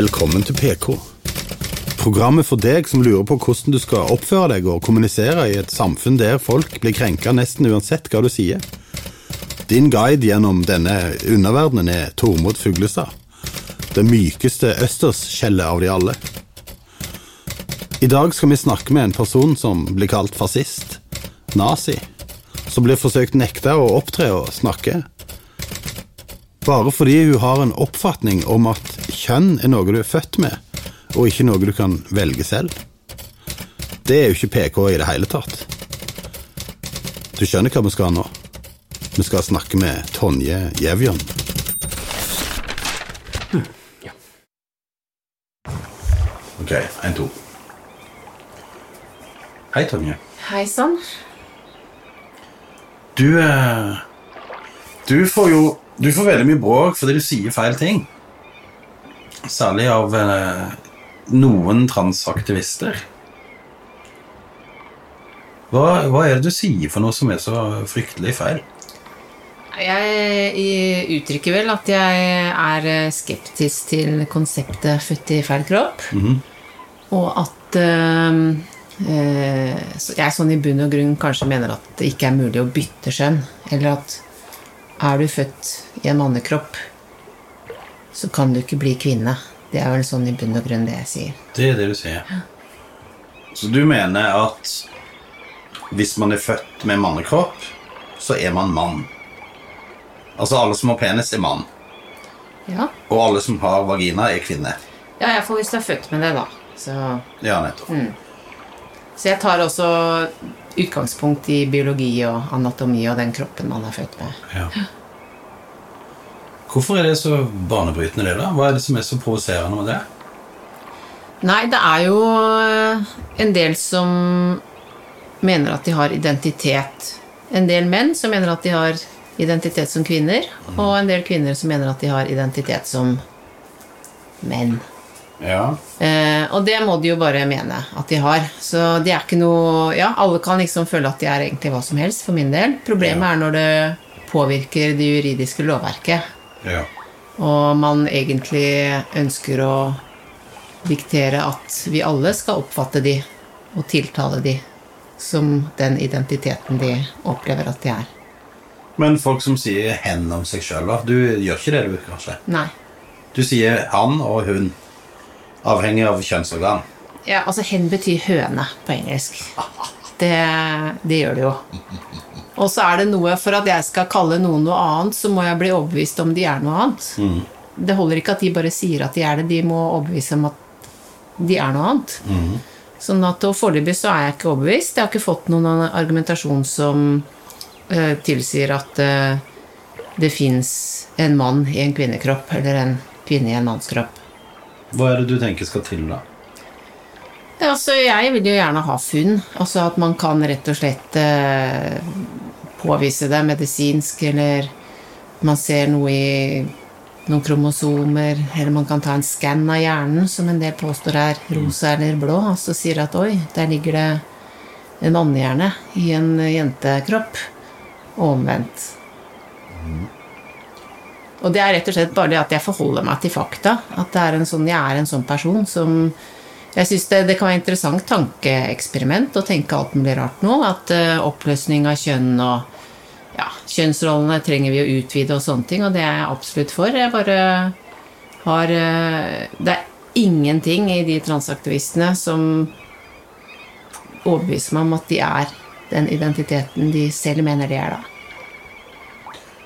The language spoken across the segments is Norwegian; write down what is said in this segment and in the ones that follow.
Velkommen til PK. Programmet for deg som lurer på hvordan du skal oppføre deg og kommunisere i et samfunn der folk blir krenka nesten uansett hva du sier. Din guide gjennom denne underverdenen er Tormod Fuglestad. Det mykeste østerskjellet av de alle. I dag skal vi snakke med en person som blir kalt fascist, nazi, som blir forsøkt nekta å opptre og snakke. Bare fordi hun har en oppfatning om at kjønn er noe du er født med, og ikke noe du kan velge selv. Det er jo ikke PK i det hele tatt. Du skjønner hva vi skal nå? Vi skal snakke med Tonje Gjevjon. Ok, en, to. Hei, Tonje. Hei sann. Du eh, Du får jo Du får veldig mye bråk fordi du sier feil ting. Særlig av eh, noen transaktivister. Hva, hva er det du sier for noe som er så fryktelig feil? Jeg uttrykker vel at jeg er skeptisk til konseptet 'født i feil kropp'. Og at eh, eh, jeg sånn i bunn og grunn kanskje mener at det ikke er mulig å bytte skjønn. Eller at er du født i en mannekropp, så kan du ikke bli kvinne. Det er vel sånn i bunn og grunn det jeg sier. Det er det du sier. Så du mener at hvis man er født med mannekropp, så er man mann? Altså alle som har penis, er mann. Ja, Og alle som har vagina, er kvinne. ja iallfall hvis du er født med det, da. Så Ja, nettopp. Så jeg tar også utgangspunkt i biologi og anatomi og den kroppen man er født med. Ja. Hvorfor er det så banebrytende, det, da? Hva er det som er så provoserende med det? Nei, det er jo eh, en del som mener at de har identitet. En del menn som mener at de har identitet som kvinner, og en del kvinner som mener at de har identitet som menn. Ja. Eh, og det må de jo bare mene at de har. Så det er ikke noe Ja, alle kan liksom føle at de er egentlig hva som helst, for min del. Problemet Ja. er når det påvirker det juridiske lovverket. Ja. Og man egentlig ønsker å diktere at vi alle skal oppfatte de og tiltale de som den identiteten de opplever at de er. Men folk som sier 'hen' om seg sjøl. Du gjør ikke det, du, kanskje? Nei. Du sier 'han' og 'hun', avhengig av kjønnsorgan. Ja, altså hen betyr høne på engelsk. Det, det gjør det jo. Og så er det noe For at jeg skal kalle noen noe annet, så må jeg bli overbevist om de er noe annet. Det holder ikke at de bare sier at de er det, de må overbevise om at de er noe annet. Sånn at Foreløpig så er jeg ikke overbevist. Jeg har ikke fått noen argumentasjon som uh, tilsier at uh, det fins en mann i en kvinnekropp, eller en kvinne i en mannskropp. Hva er det du tenker skal til, da? Ja, altså, jeg vil jo gjerne ha funn. Altså at man kan rett og slett eh, påvise det medisinsk, eller man ser noe i noen kromosomer, eller man kan ta en skann av hjernen, som en del påstår er rosa eller blå, og så sier at oi, der ligger det en mannehjerne i en jentekropp, og omvendt. Og det er rett og slett bare det at jeg forholder meg til fakta. At er sånn, jeg er en sånn person som Jeg syns det, det kan være interessant tankeeksperiment å tenke alt mulig rart nå. At uh, oppløsning av kjønn og ja, kjønnsrollene trenger vi å utvide og sånne ting, og det er jeg absolutt for. Jeg bare har uh, Det er ingenting i de transaktivistene som overbeviser meg om at de er den identiteten de selv mener de er, da.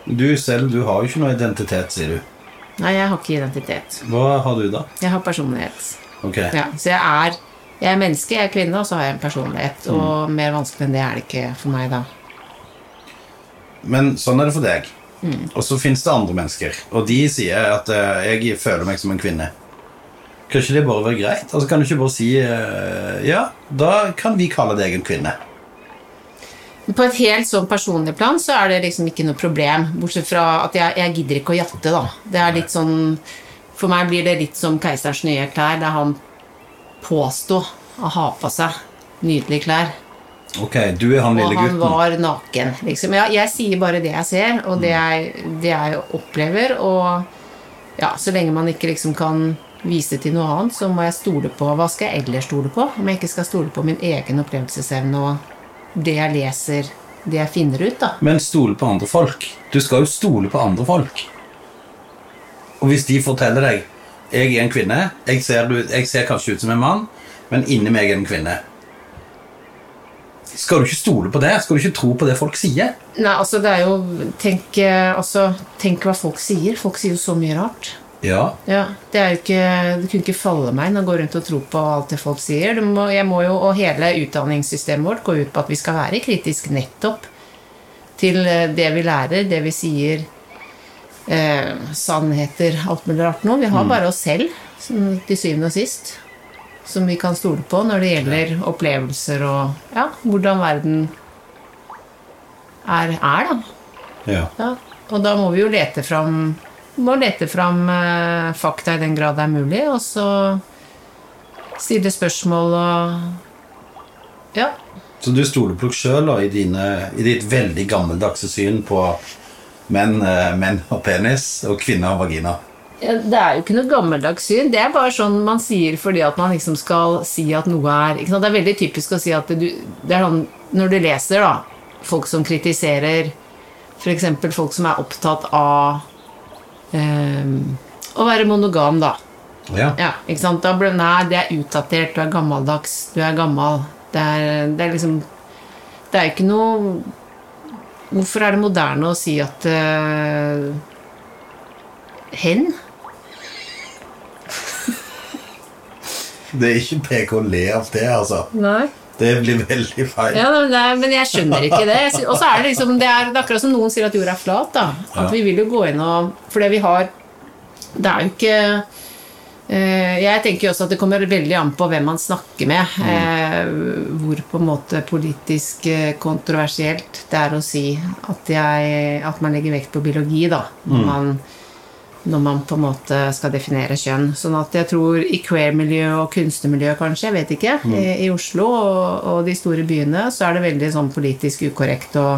Du selv du har jo ikke noe identitet, sier du. Nei, jeg har ikke identitet. Hva har du, da? Jeg har personlighet. Ok. Ja, så jeg er, jeg er menneske, jeg er kvinne, og så har jeg en personlighet. Og mer vanskelig enn det er det ikke for meg, da. Men sånn er det for deg. Og så fins det andre mennesker, og de sier at uh, jeg føler meg som en kvinne. Kan ikke det bare være greit? Altså Kan du ikke bare si uh, ja, da kan vi kalle deg en kvinne? På et helt sånn personlig plan så er det liksom ikke noe problem. Bortsett fra at jeg, jeg gidder ikke å jatte, da. Det er litt sånn For meg blir det litt som Keiserens nye klær, der han påsto å ha på seg nydelige klær. Ok, du er han lille gutten. Og han var naken, liksom. Ja, jeg sier bare det jeg ser, og det jeg, det jeg opplever, og ja, så lenge man ikke liksom kan vise til noe annet, så må jeg stole på Hva skal jeg ellers stole på? Om jeg ikke skal stole på min egen opplevelsesevne og det jeg leser, det jeg finner ut, da. Men stole på andre folk. Du skal jo stole på andre folk. Og hvis de forteller deg jeg er en kvinne, jeg ser, du, jeg ser kanskje ut som en mann, men inni meg er en kvinne. Skal du ikke stole på det? Skal du ikke tro på det folk sier? Nei, altså det er jo Tenk, eh, altså, tenk hva folk sier. Folk sier jo så mye rart. Ja. Ja, Det er jo ikke, det kunne ikke falle meg å gå rundt og tro på alt det folk sier. Det må, jeg må jo, Og hele utdanningssystemet vårt går ut på at vi skal være kritisk nettopp til eh, det vi lærer, det vi sier, eh, sannheter, alt mulig rart nå. Vi har bare oss selv, som, til syvende og sist, som vi kan stole på når det gjelder opplevelser og ja, hvordan verden er, er da. ja. Ja, og da må vi jo lete fram må lete fram eh, fakta i den grad det er mulig, og så stille spørsmål og Ja. Så du stoler på deg sjøl i, dine- i ditt veldig gammeldagse syn på menn, eh, menn og penis og kvinner og vagina? Ja, Det er jo ikke noe gammeldags syn. Det er bare sånn man sier fordi at man liksom skal si at noe er? Det er veldig typisk å si at du Det er sånn når du leser, da, folk som kritiserer F.eks. folk som er opptatt av eh, å være monogam, da. Ja. Ja, ikke sant? Da ble, nei, det er utdatert, du er gammeldags, du er gammel. Det er, det er liksom Det er ikke noe Hvorfor er det moderne å si at uh, Hen? Det er ikke PK å le av det, altså. Nei. Det blir veldig feil. Ja, er- men jeg skjønner ikke det. Og så er det liksom Det er, det er akkurat som noen sier at jorda er flat. da At Ja. vi vil jo gå inn og For det vi har Det er jo ikke Jeg tenker også at det kommer veldig an på hvem man snakker med. Mm. hvor på en måte politisk eh, kontroversielt det er å si at, jeg, at man legger vekt på biologi, da. Når man når man på en måte skal definere kjønn. Sånn at jeg tror i queer-miljø og kunstnermiljø, kanskje, jeg vet ikke, i, i Oslo og, og de store byene, så er det veldig sånn politisk ukorrekt å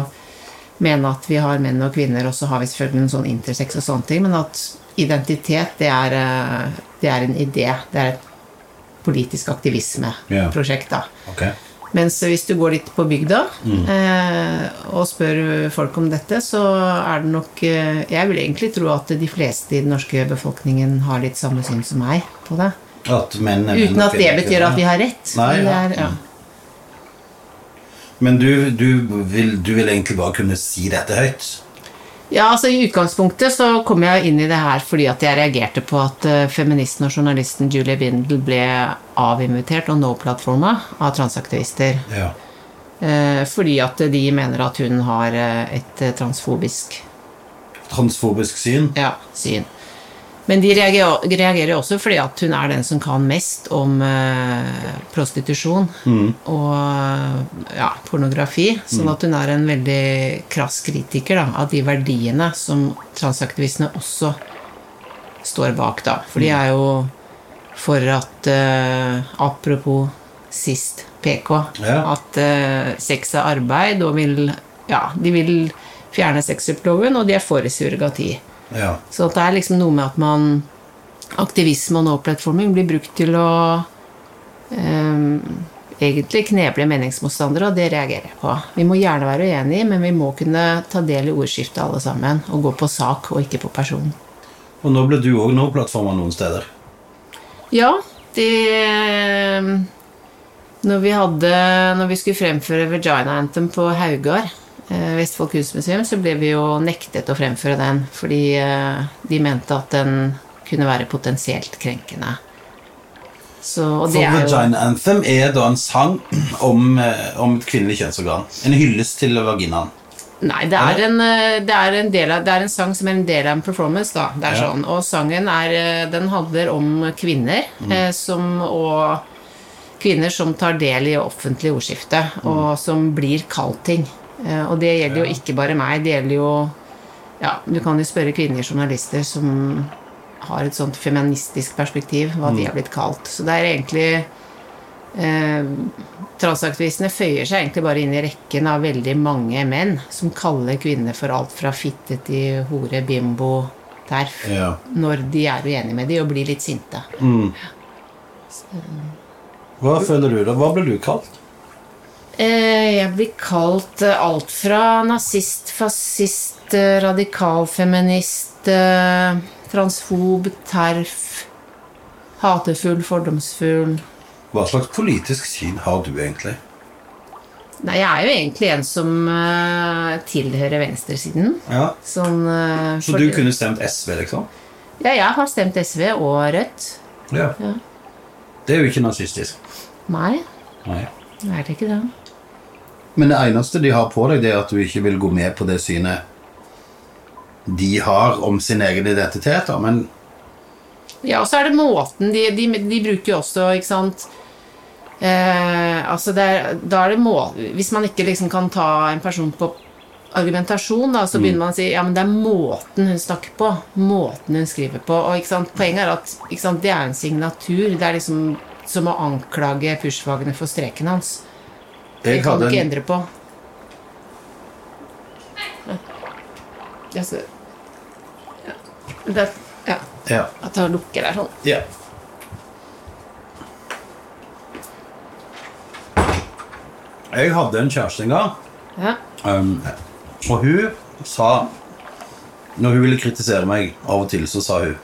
mene at vi har menn og kvinner, og så har vi selvfølgelig en sånn intersex og sånne ting, men at identitet, det er, eh, det er en idé. Det er et politisk aktivismeprosjekt, da. Okay. Mens hvis du går litt på bygda eh, og spør folk om dette, så er det nok eh, Jeg vil egentlig tro at de fleste i den norske befolkningen har litt samme syn som meg på det. At menn er menn Uten at det betyr at vi har rett. Nei, ja. er, ja. Men du, du, vil, du vil egentlig bare kunne si dette høyt? Ja, altså I utgangspunktet så kom jeg inn i det her fordi at jeg reagerte på at eh, feministen og journalisten Julie Bindel ble avinvitert og no-plattforma av transaktivister. Ja. Eh, fordi at de mener at hun har eh, et transfobisk Transfobisk syn? ja, syn. Men de reagerer, reagerer også fordi at hun er den som kan mest om eh, prostitusjon og ja, pornografi. Sånn at hun er en veldig krass kritiker da, av de verdiene som transaktivistene også står bak. da. For de er jo for at eh, Apropos sist PK. Ja. At eh, sex er arbeid, og vil Ja, de vil fjerne sexkjøploven, og de er for surrogati. Ja. Så det er liksom noe med at man Aktivisme og no-plattforming blir brukt til å ehm, egentlig kneble meningsmotstandere, og det reagerer jeg på. Vi må gjerne være uenige, men vi må kunne ta del i ordskiftet alle sammen. Og gå på sak og ikke på person. Og nå ble du òg no-plattforma noen steder. Ja, det ehm, når vi, hadde, når vi skulle fremføre Vagina Anthem på Haugar, Vestfold kunstmuseum, så ble vi jo nektet å fremføre den fordi eh, de mente at den kunne være potensielt krenkende. Så, For Vagina Anthem er da en sang om, eh, om et kvinnelig kjønnsorgan. En hyllest til vaginaen. Nei, det er, en, eh, det, er en del av, det er en sang som er en del av en performance. da, det er Ja. sånn, Og sangen er, eh, den handler om kvinner eh, som, og kvinner som tar del i offentlig ordskifte, og som blir kalt ting. Eh, og det gjelder jo ikke bare meg, det gjelder jo ja, Du kan jo spørre kvinnelige journalister som har et sånt feministisk perspektiv, hva de har blitt kalt. Så det er egentlig eh, Transaktivistene føyer seg egentlig bare inn i rekken av veldig mange menn som kaller kvinner for alt fra fitte til hore, bimbo, terf Ja. når de er uenige med dem og blir litt sinte. Hva føler du da? Hva ble du kalt? Eh, jeg blir kalt eh, alt fra nazist, fascist, eh, radikalfeminist, transfob, terf, hatefull, fordomsfull Hva slags politisk syn har du egentlig? Nei, jeg er jo egentlig en som uh, tilhører venstresiden. Ja. Sånn uh, Så du kunne stemt SV, liksom? Ja, jeg har stemt SV og Rødt. Ja. Ja. Det er jo ikke nazistisk. Nei, Nei. er det ikke det. Men det eneste de har på deg, det er at du ikke vil gå med på det synet de har om sin egen identitet. Da. Men Ja, og så er det måten de, de, de bruker jo også, ikke sant eh, Altså, er, da er det må... Hvis man ikke liksom kan ta en person på argumentasjon, da, så begynner man å si ja, men det er måten hun snakker på. Måten hun skriver på. Og poenget er at sant, det er en signatur. Det er liksom som å anklage Pushwagner for streken hans. Det kan du ikke en, endre på. Ja. Det, ja. ja. At han lukker der sånn. Ja. Jeg hadde en kjæreste en gang, Ja. um, og hun sa Når hun ville kritisere meg, av og til så sa hun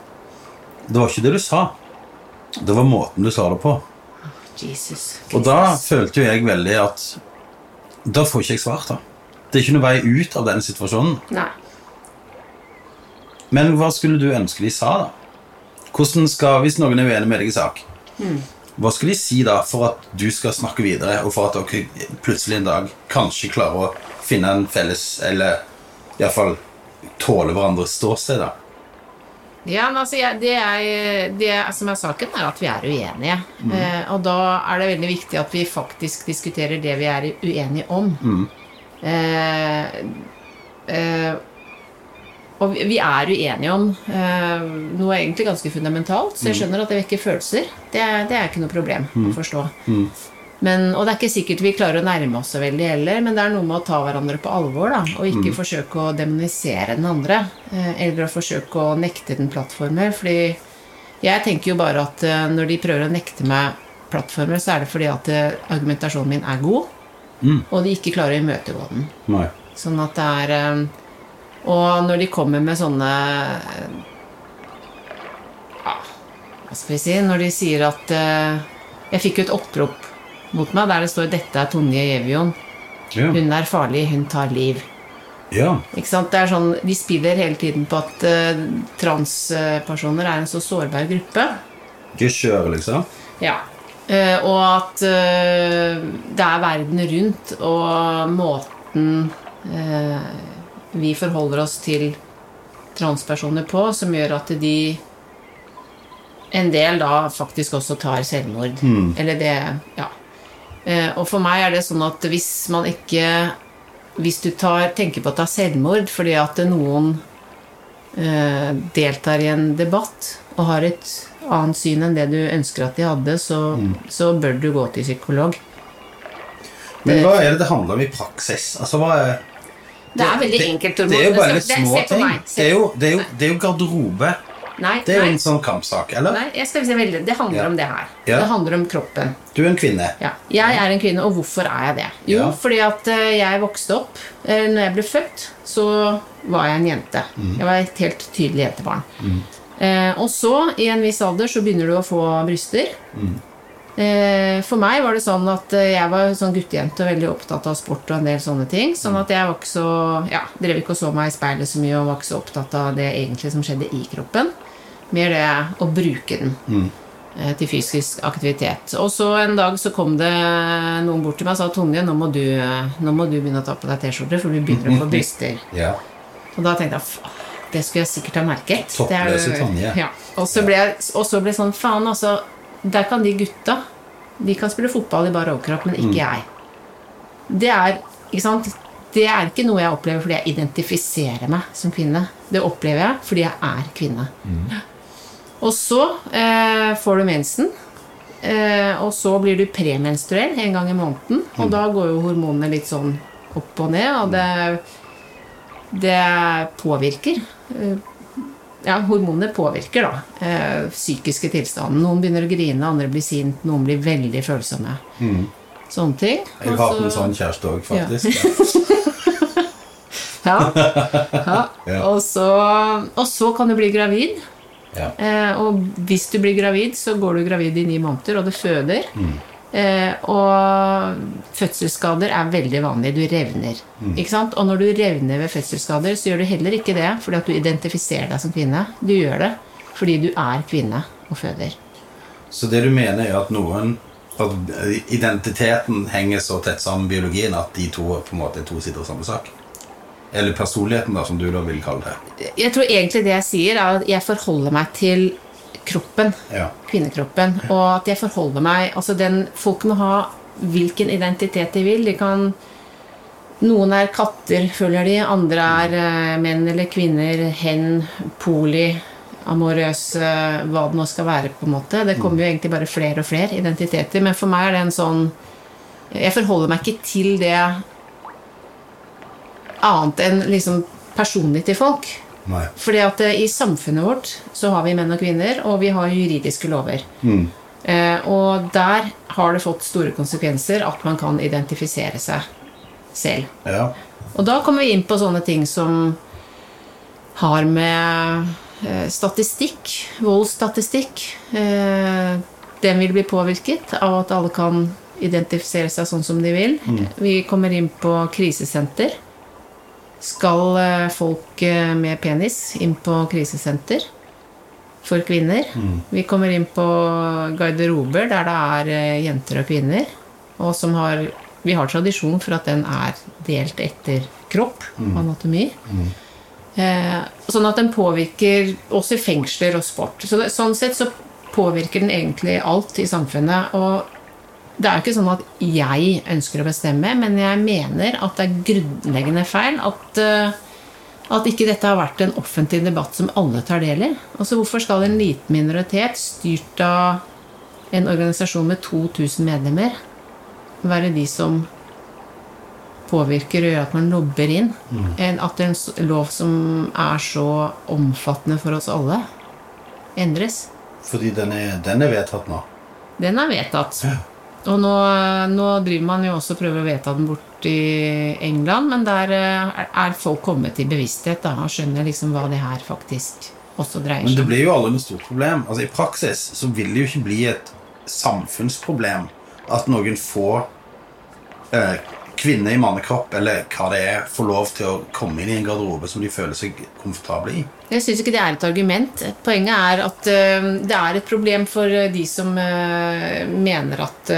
Det var ikke det du sa. Det var måten du sa det på. Jesus. Og da følte jo jeg veldig at Da får ikke jeg svar, da. Det er ikke noe vei ut av den situasjonen. Nei. Men hva skulle du ønske de sa, da? Hvordan skal, Hvis noen er uenig med deg i sak, hva skal de si da for at du skal snakke videre, og for at dere plutselig en dag kanskje klarer å finne en felles Eller iallfall tåle hverandres ståsted, da? Ja, men altså, jeg, det, er, det som er saken, er at vi er uenige. Eh, og da er det veldig viktig at vi faktisk diskuterer det vi er uenige om. Eh, eh, og vi- er uenige om eh, noe egentlig ganske fundamentalt, så jeg skjønner at det vekker følelser. Det det er ikke noe problem å forstå. Men, og det er ikke sikkert vi klarer å nærme oss så veldig heller, men det er noe med å ta hverandre på alvor, da, og ikke forsøke å demonisere den andre. eh, Eller å forsøke å nekte den plattformer. Fordi jeg tenker jo bare at eh, når de prøver å nekte meg plattformer, så er det fordi at eh, argumentasjonen min er god, og de ikke klarer å imøtegå den. Nei. Sånn at det er Og når de kommer med sånne Ja, hva skal vi si Når de sier at Jeg fikk jo et opprop mot meg der det står 'Dette er Tonje Gjevion'. Ja. Hun er farlig, hun tar liv. ja. Ikke sant? Det er sånn, De spiller hele tiden på at uh, transpersoner er en så sårbar gruppe. Kjører, liksom? Ja. Uh, og at uh, det er verden rundt og måten vi forholder oss til transpersoner på, som gjør at de En del da faktisk også tar selvmord. Eller det Ja. Eh, og for meg er det sånn at hvis man ikke Hvis du tar, tenker på å ta selvmord fordi at noen eh, deltar i en debatt og har et annet syn enn det du ønsker at de hadde, så, så bør du gå til psykolog. Men hva er det det handler om i praksis? Altså, hva er Det er veldig enkelt, Det det er jo bare litt små ting. Det er jo, det er jo, det er jo garderobe. Nei, Det er jo en sånn kampsak, eller? nei, jeg skal si veldig Det handler Ja. om det her. Ja. Det handler om kroppen. Du er en kvinne. Ja. Jeg er en kvinne, og hvorfor er jeg det? Jo, Ja. fordi at eh, jeg vokste opp eh, Når jeg ble født, så var jeg en jente. Mm. Jeg var et helt tydelig jentebarn. Eh, og så, i en viss alder, så begynner du å få bryster. Mm. Eh, for meg var det sånn at eh, jeg var sånn guttejente og veldig opptatt av sport og en del sånne ting. Sånn at jeg var ikke så Ja, drev ikke og så meg i speilet så mye og var ikke så opptatt av det egentlig som skjedde i kroppen. Mer det å bruke den mm. til fysisk aktivitet. Og så en dag så kom det noen bort til meg og sa Tonje, nå må du, nå må du begynne å ta på deg T-skjorte, for du begynner å få bryster. Ja. Og da tenkte jeg faen, det skulle jeg sikkert ha merket. Er- Toppløse Tonje. Ja. Og så ble jeg og så ble jeg sånn faen, altså. Der kan de gutta De kan spille fotball i bar overkropp, men Mm. ikke jeg. Det er ikke? Det er ikke noe jeg opplever fordi jeg identifiserer meg som kvinne. Det opplever jeg fordi jeg er kvinne. Mm. Og så eh, får du mensen. Eh, og så blir du premenstruell en gang i måneden. Og da går jo hormonene litt sånn opp og ned, og det, det påvirker. Ja, hormoner påvirker da eh, psykiske tilstanden. Noen begynner å grine, andre blir sint, noen blir veldig følsomme. Sånne ting. Mm. Jeg har hatt en sånn kjæreste òg, faktisk. Ja. ja. Ja. Og, så, og så kan du bli gravid. Ja. Eh, og hvis du blir gravid, så går du gravid i ni måneder, og du føder. Eh, og fødselsskader er veldig vanlig. Du revner. Ikke sant? Og når du revner ved fødselsskader, så gjør du heller ikke det fordi at du identifiserer deg som kvinne. Du gjør det fordi du er kvinne og føder. Så det du mener, er at noen At identiteten henger så tett sammen med biologien at de to på en måte er to sider av samme sak? Eller personligheten, da, som du da vil kalle det. Jeg tror egentlig det jeg sier, er at jeg forholder meg til kroppen. Ja. kvinnekroppen. Og at jeg forholder meg altså den, Folk må ha hvilken identitet de vil. De kan Noen er katter, følger de. Andre er uh, menn eller kvinner. Hen, poli, amorøse, hva det nå skal være. på en måte. Det kommer jo egentlig bare flere og flere identiteter. Men for meg er det en sånn Jeg forholder meg ikke til det annet enn liksom personlig til folk. Nei. Fordi at eh, i samfunnet vårt så har vi menn og kvinner, og vi har juridiske lover. Eh, og der har det fått store konsekvenser at man kan identifisere seg selv. Ja. Og da kommer vi inn på sånne ting som har med eh, statistikk, voldsstatistikk eh, Den vil bli påvirket av at alle kan identifisere seg sånn som de vil. Vi kommer inn på krisesenter. Skal eh, folk eh, med penis inn på krisesenter for kvinner? Vi kommer inn på garderober der det er eh, jenter og kvinner. Og som har, vi har tradisjon for at den er delt etter kropp, anatomi. Eh, sånn at den påvirker også i fengsler og sport. Så det, sånn sett så påvirker den egentlig alt i samfunnet. Og det er jo ikke sånn at jeg ønsker å bestemme, men jeg mener at det er grunnleggende feil at, eh, at ikke dette har vært en offentlig debatt som alle tar del i. Altså Hvorfor skal en liten minoritet styrt av en organisasjon med 2000 medlemmer være de som påvirker og gjør at man lobber inn? enn At en lov som er så omfattende for oss alle, endres. Fordi den er, den er vedtatt nå. Den er vedtatt. Ja. Og nå, nå driver man jo også og prøver å vedta den bort i England, men der eh, er folk kommet til bevissthet da, og skjønner liksom hva det her faktisk også dreier seg om. Men det blir jo aldri noe stort problem. Altså I praksis så vil det jo ikke bli et samfunnsproblem at noen få eh, kvinner i mannekropp, eller hva det er, får lov til å komme inn i en garderobe som de føler seg komfortable i. Jeg syns ikke det er et argument. Poenget er at eh, det er et problem for eh, de som eh, mener at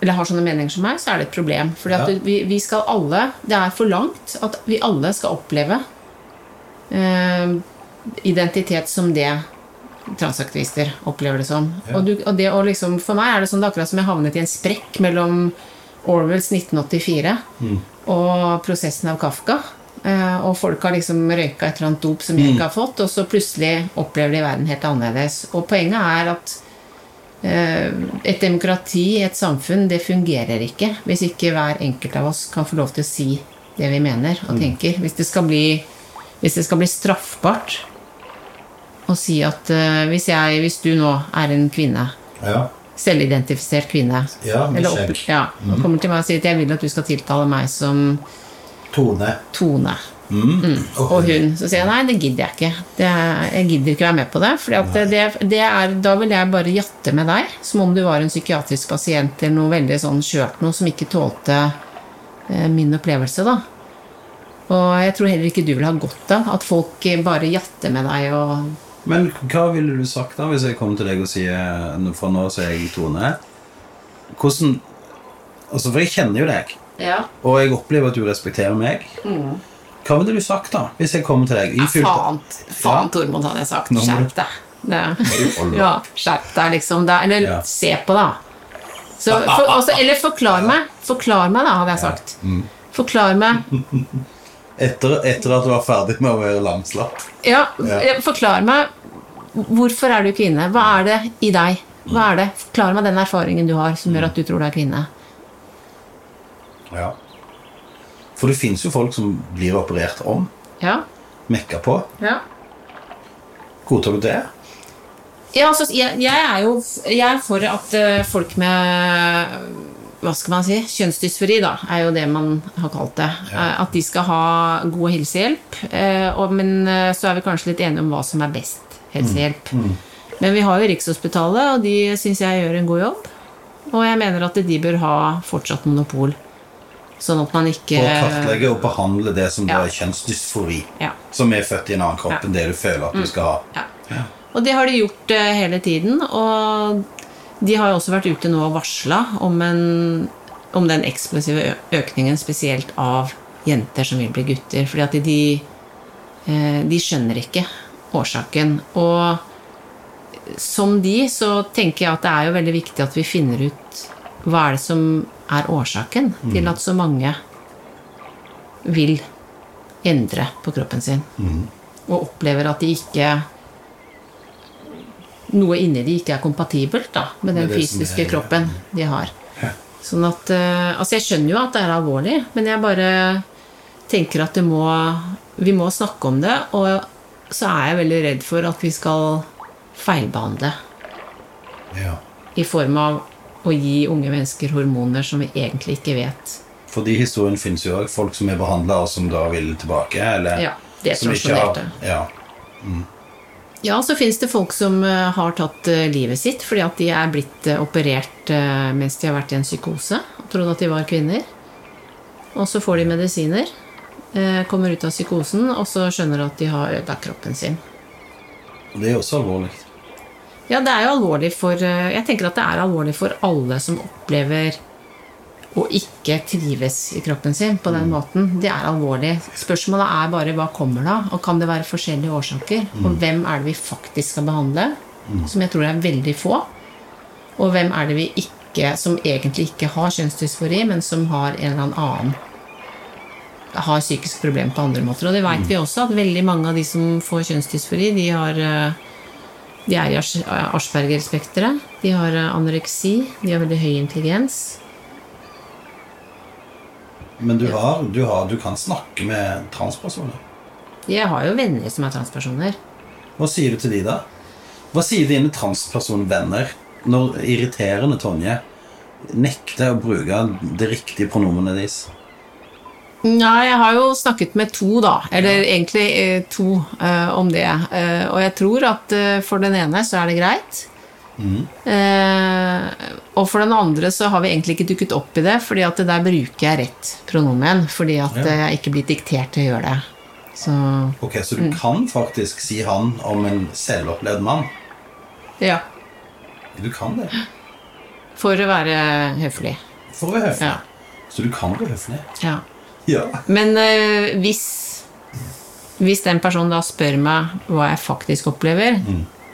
Eller har sånne meninger som meg, så er det et problem. Fordi at Ja. vi, vi skal alle Det er for langt at vi alle skal oppleve eh, identitet som det transaktivister opplever det som. Ja. Og, du, og det å liksom, for meg er det sånn det er akkurat som jeg havnet i en sprekk mellom Orwells 1984 og prosessen av Kafka. Eh, og folk har liksom røyka et eller annet dop som jeg ikke har fått, og så plutselig opplever de verden helt annerledes. Og poenget er at eh, et demokrati, et samfunn, det fungerer ikke hvis ikke hver enkelt av oss kan få lov til å si det vi mener og tenker. Hvis det skal bli, hvis det skal bli straffbart å si at eh, hvis, jeg, hvis du nå er en kvinne, Ja. selvidentifisert kvinne Ja, eller opp, ja, og kommer til meg og sier at jeg vil at du skal tiltale meg som Tone. Tone Mm. og hun. Så sier jeg nei, det gidder jeg ikke. Det er, jeg gidder ikke være med på det. For da vil jeg bare jatte med deg, som om du var en psykiatrisk pasient eller noe veldig sånn skjørt noe som ikke tålte eh, min opplevelse, da. Og jeg tror heller ikke du vil ha godt av at folk bare jatter med deg og Men hva ville du sagt da hvis jeg kom til deg og sier For nå så er jeg Tone. Hvordan Altså, For jeg kjenner jo deg, Ja. og jeg opplever at du respekterer meg. Hva ville du sagt da hvis jeg kom til deg? ifylt? Ja, Faen, faen. Tormod, hadde jeg sagt. Skjerp deg. Det- Ja, skjerp deg, liksom. Det, eller Ja. se på, da. Så, for, også, eller forklar meg. Forklar meg, da, hadde jeg sagt. Mm. Forklar meg. Etter, etter at du var ferdig med å være lamslapp. Ja, Ja. forklar meg. Hvorfor er du kvinne? Hva er det i deg? Hva er det? Forklar meg den erfaringen du har som gjør at du tror du er kvinne. Ja. For det fins jo folk som blir operert om. Ja. Mekka på. ja. Godtar du det? Ja, altså, jeg, jeg er jo jeg er for at eh, folk med hva skal man si, kjønnsdysfori, da, er jo det man har kalt det. Eh, At de skal ha god helsehjelp. eh, Og, men så er vi kanskje litt enige om hva som er best helsehjelp. Men vi har jo Rikshospitalet, og de syns jeg gjør en god jobb. Og jeg mener at de bør ha fortsatt monopol. Sånn at man ikke For å kartlegge og behandle det som da er kjønnsdysfori. Ja. Som er født i en annen kropp Ja. Mm. enn det du føler at du skal ha. Ja. Og det har de gjort eh, hele tiden. Og de har også vært ute nå og varsla om, om den eksplosive økningen, spesielt av jenter som vil bli gutter. Fordi at de, eh, de skjønner ikke årsaken. Og som de så tenker jeg at det er jo veldig viktig at vi finner ut hva er det som er årsaken til at så mange vil endre på kroppen sin. Og opplever at de ikke noe inni de ikke er kompatibelt da, med den fysiske er- kroppen de har. Ja. Sånn at, eh, altså Jeg skjønner jo at det er alvorlig, men jeg bare tenker at det må, vi må snakke om det. Og så er jeg veldig redd for at vi skal feilbehandle Ja. i form av å gi unge mennesker hormoner som vi egentlig ikke vet. Fordi historien finnes jo òg folk som er behandla, og som da vil tilbake. Eller Ja, det er som ikke har- transjonerte. Ja. Ja, så fins det folk som eh, har tatt eh, livet sitt fordi at de er blitt eh, operert mens de har vært i en psykose og trodd at de var kvinner. Og så får de medisiner, kommer ut av psykosen, og så skjønner de at de har ødelagt kroppen sin. Og det er også alvorlig. Ja, det er jo alvorlig for eh, Jeg tenker at det er alvorlig for alle som opplever å ikke trives i kroppen sin på den måten. Det er alvorlig. Spørsmålet er bare hva kommer da? Og kan det være forskjellige årsaker? Og hvem er det vi faktisk skal behandle? Som jeg tror er veldig få. Og hvem er det vi ikke, som egentlig ikke har kjønnsdysfori, men som har en eller annen har psykisk problem på andre måter. Og det vet vi også, at veldig mange av de som får kjønnsdysfori, de har eh, de er i Asperger-spekteret. De har eh, anoreksi. De har veldig høy intelligens. Men du, har, du, har, du kan snakke med transpersoner. Jeg har jo venner som er transpersoner. Hva sier du til de da? Hva sier dine transpersonvenner når irriterende Tonje nekter å bruke det riktige pronomenet deres? Nei, jeg har jo snakket med to, da. Eller egentlig eh, to eh, om det. Eh, og jeg tror at eh, for den ene så er det greit. Eh, og for den andre så har vi egentlig ikke dukket opp i det, fordi at der bruker jeg rett pronomen. Fordi at Ja. jeg ikke blir diktert til å gjøre det. Så Ok, Så du kan faktisk si han om en selvopplevd mann? ja. Du kan det. For å være høflig. For å være høflig. Ja. Så du kan være høflig? ja. Ja. Men eh, hvis, hvis den personen da spør meg hva jeg faktisk opplever,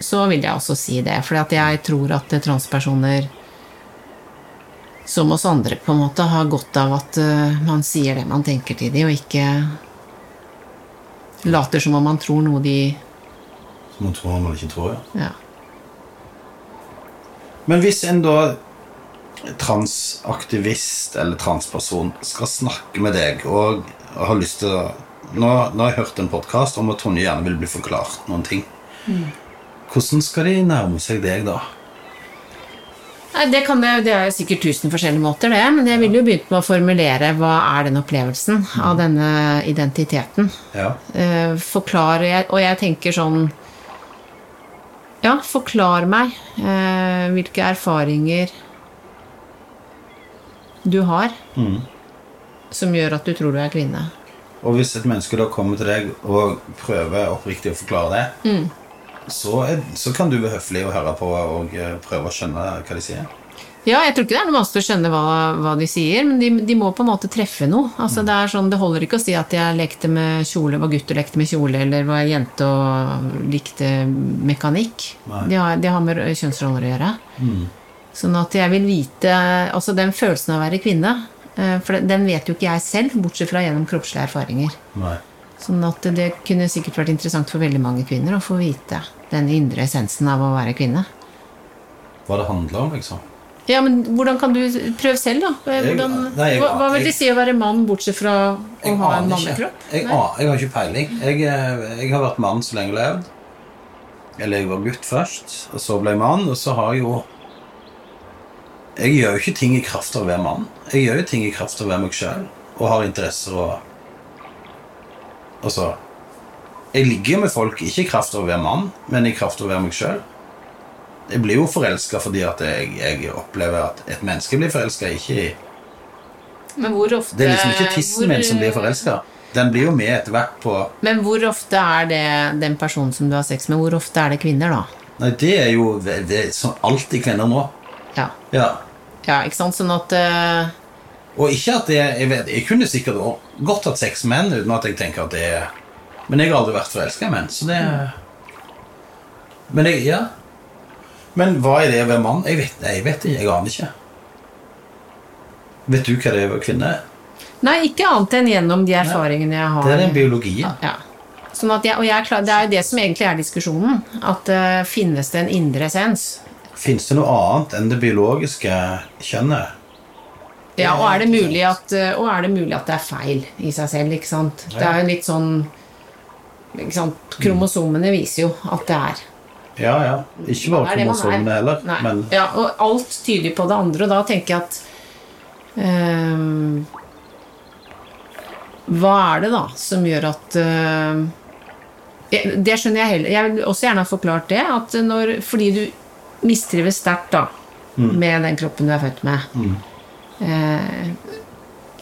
så vil jeg også si det. For jeg tror at transpersoner som oss andre på en måte har godt av at eh, man sier det man tenker til dem, og ikke later som om man tror noe de Som man tror man ikke tror, ja. ja. Men hvis en da transaktivist eller transperson skal snakke med deg og har lyst til å Nå, nå har jeg hørt en podkast om at Tonje gjerne vil bli forklart noen ting. Hvordan skal de nærme seg deg da? Det, kan det, det er jo sikkert tusen forskjellige måter, det. Men jeg ville jo begynt med å formulere hva er den opplevelsen av denne identiteten. Ja. Eh, forklare jeg- Og jeg tenker sånn Ja, forklar meg eh, hvilke erfaringer du har som gjør at du tror du er kvinne. Og hvis et menneske da kommer til deg og prøver oppriktig å forklare det, så, er, så kan du være høflig og høre på og eh, prøve å skjønne hva de sier. Ja, jeg tror ikke det er noe vanskelig å skjønne hva, hva de sier, men de, de må på en måte treffe noe. Altså, det, er sånn, det holder ikke å si at jeg lekte med kjole, var gutt og lekte med kjole, eller var jente og likte mekanikk. De har, de har med kjønnsroller å gjøre. Sånn at jeg vil vite Altså den følelsen av å være kvinne, eh, for den- vet jo ikke jeg selv, bortsett fra gjennom kroppslige erfaringer. Nei. Sånn at det kunne sikkert vært interessant for veldig mange kvinner å få vite den indre essensen av å være kvinne. Hva det handler om, liksom. Ja, men hvordan kan du Prøv selv, da. Hvordan, nei, jeg- hva, hva vil det si å være mann, bortsett fra å ha en aner mannlig ikke. kropp? Jeg, jeg har ikke peiling. Jeg, eh, jeg har vært mann så lenge jeg har levd. Eller jeg var gutt først, og så ble jeg mann, og så har jeg jo Jeg gjør jo ikke ting i kraft av å være mann. Jeg gjør jo ting i kraft av å være meg sjøl, og har interesser og Altså Jeg ligger med folk ikke i kraft av å være mann, men i kraft av å være meg sjøl. Jeg blir jo forelska fordi at jeg, jeg opplever at et menneske blir forelska, ikke i Men hvor ofte Det er liksom ikke tissen hvor- min som blir forelska. Den blir jo med etter hvert på Men hvor ofte er det den personen som du har sex med, hvor ofte er det kvinner, da? Nei, det er jo det er som alltid kvinner nå. Ja, Ja. Ja ikke sant? Sånn at uh... Og ikke at det Jeg, vet, jeg kunne sikkert også godt hatt seks menn uten at jeg tenker at det er Men jeg har aldri vært forelska i menn, så det Men jeg Ja. Men hva er det å være mann? Jeg vet, jeg vet ikke. Jeg aner ikke. Vet du hva det er å være kvinne? Nei, ikke annet enn gjennom de erfaringene jeg har. Det er den biologien. Ja. Sånn at jeg, og jeg er klar, Det er jo det som egentlig er diskusjonen. At uh, finnes det en indre essens? Fins det noe annet enn det biologiske kjønnet? Ja, og er det mulig at, eh, og er det, mulig at det er feil i seg selv? ikke sant? Det er jo litt sånn ikke sant? Kromosomene viser jo at det er. Ja, ja. Ikke bare kromosomene heller, Nei. men Ja, og alt tyder på det andre, og da tenker jeg at øh, Hva er det da som gjør at øh, Det skjønner jeg heller. Jeg vil også gjerne ha forklart det. At når, fordi du mistrives sterkt da med den kroppen du er født med eh,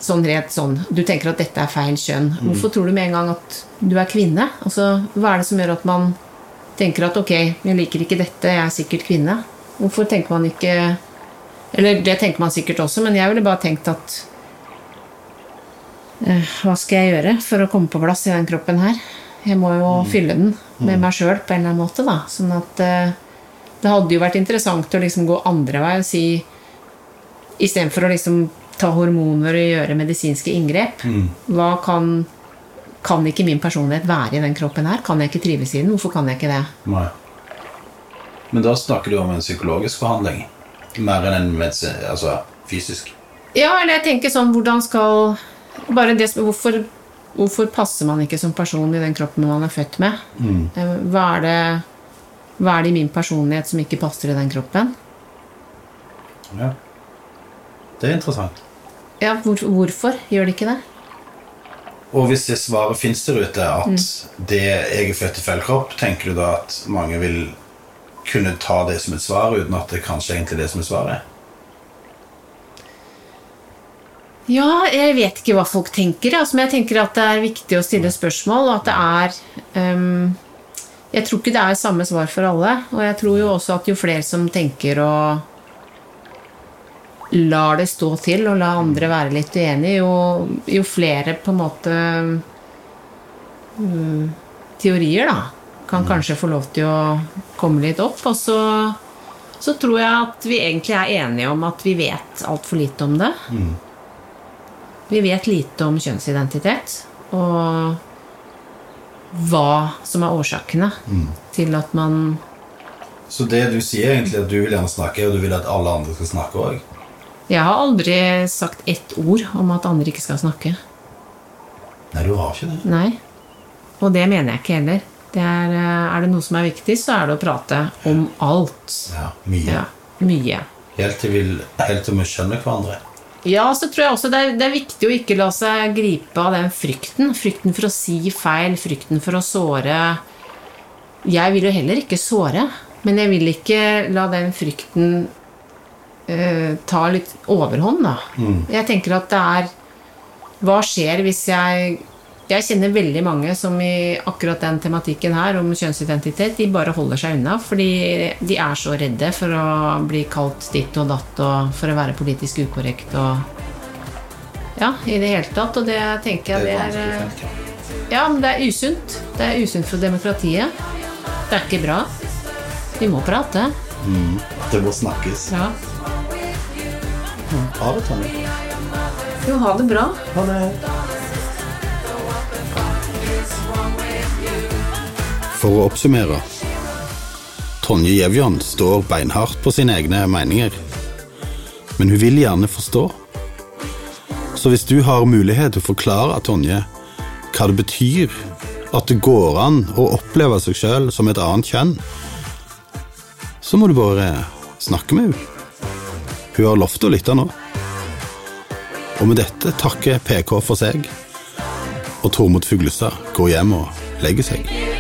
Sånn rett sånn Du tenker at dette er feil kjønn. Hvorfor tror du med en gang at du er kvinne? Altså, Hva er det som gjør at man tenker at ok, jeg liker ikke dette, jeg er sikkert kvinne. Hvorfor tenker man ikke Eller det tenker man sikkert også, men jeg ville bare tenkt at eh, Hva skal jeg gjøre for å komme på plass i den kroppen her? Jeg må jo fylle den med meg sjøl på en eller annen måte, da. Sånn at eh, det hadde jo vært interessant å liksom gå andre vei og si Istedenfor å liksom ta hormoner og gjøre medisinske inngrep, hva kan Kan ikke min personlighet være i den kroppen her? Kan jeg ikke trives i den? Hvorfor kan jeg ikke det? Nei. Men da snakker du om en psykologisk forhandling. Mer enn en medisin, altså, fysisk. Ja, eller jeg tenker sånn Hvordan skal Bare det som Hvorfor, hvorfor passer man ikke som person i den kroppen man er født med? Mm. Hva er det Hva er det i min personlighet som ikke passer i den kroppen? Ja. Det er interessant. Ja, hvor, hvorfor gjør det ikke det? Og hvis det svaret fins der ute, at det jeg er født i feil kropp, tenker du da at mange vil kunne ta det som et svar, uten at det kanskje egentlig er det som er svaret? Ja, jeg vet ikke hva folk tenker, altså, men jeg tenker at det er viktig å stille spørsmål, og at det er ehm, Jeg tror ikke det er samme svar for alle, og jeg tror jo også at jo flere som tenker og lar det stå til og la andre være litt uenige, jo, jo flere på en måte um, teorier da, kan kanskje få lov til å komme litt opp. Og så, så tror jeg at vi egentlig er enige om at vi vet altfor lite om det. Vi vet lite om kjønnsidentitet og hva som er årsakene til at man Så det du sier egentlig, at du vil gjerne snakke, og du vil at alle andre skal snakke òg? Jeg har aldri sagt ett ord om at andre ikke skal snakke. Nei, du har ikke det. Nei. Og det mener jeg ikke heller. Det er, eh, er det noe som er viktig, så er det å prate om alt. Ja, mye. Ja, mye. Helt til vi, helt til vi skjønner hverandre. Ja, så tror jeg også det er, det er viktig å ikke la seg gripe av den frykten. Frykten for å si feil, frykten for å såre. Jeg vil jo heller ikke såre, men jeg vil ikke la den frykten uh, ta litt overhånd, da. Jeg tenker at det er Hva skjer hvis jeg Jeg kjenner veldig mange som i akkurat den tematikken her om kjønnsidentitet, de bare holder seg unna fordi de er så redde for å bli kalt ditt og datt og for å være politisk ukorrekt og Ja, i det hele tatt. Og det tenker jeg det er vanskelig eh, ja. Men det er usunt. Det er usunt for demokratiet. Det er ikke bra. Vi må prate. Det må snakkes. Ja. Ha det, Tanja. Jo, ha det bra. Ha det. For å oppsummere. Tonje Gjevjon står beinhardt på sine egne meninger. Men hun vil gjerne forstå. Så hvis du har mulighet til å forklare Tonje hva det betyr at det går an å oppleve seg sjøl som et annet kjønn, så må du bare snakke med henne. Hun har lovt å lytte nå. Og med dette takker PK for seg, og Tormod Fuglestad går hjem og legger seg.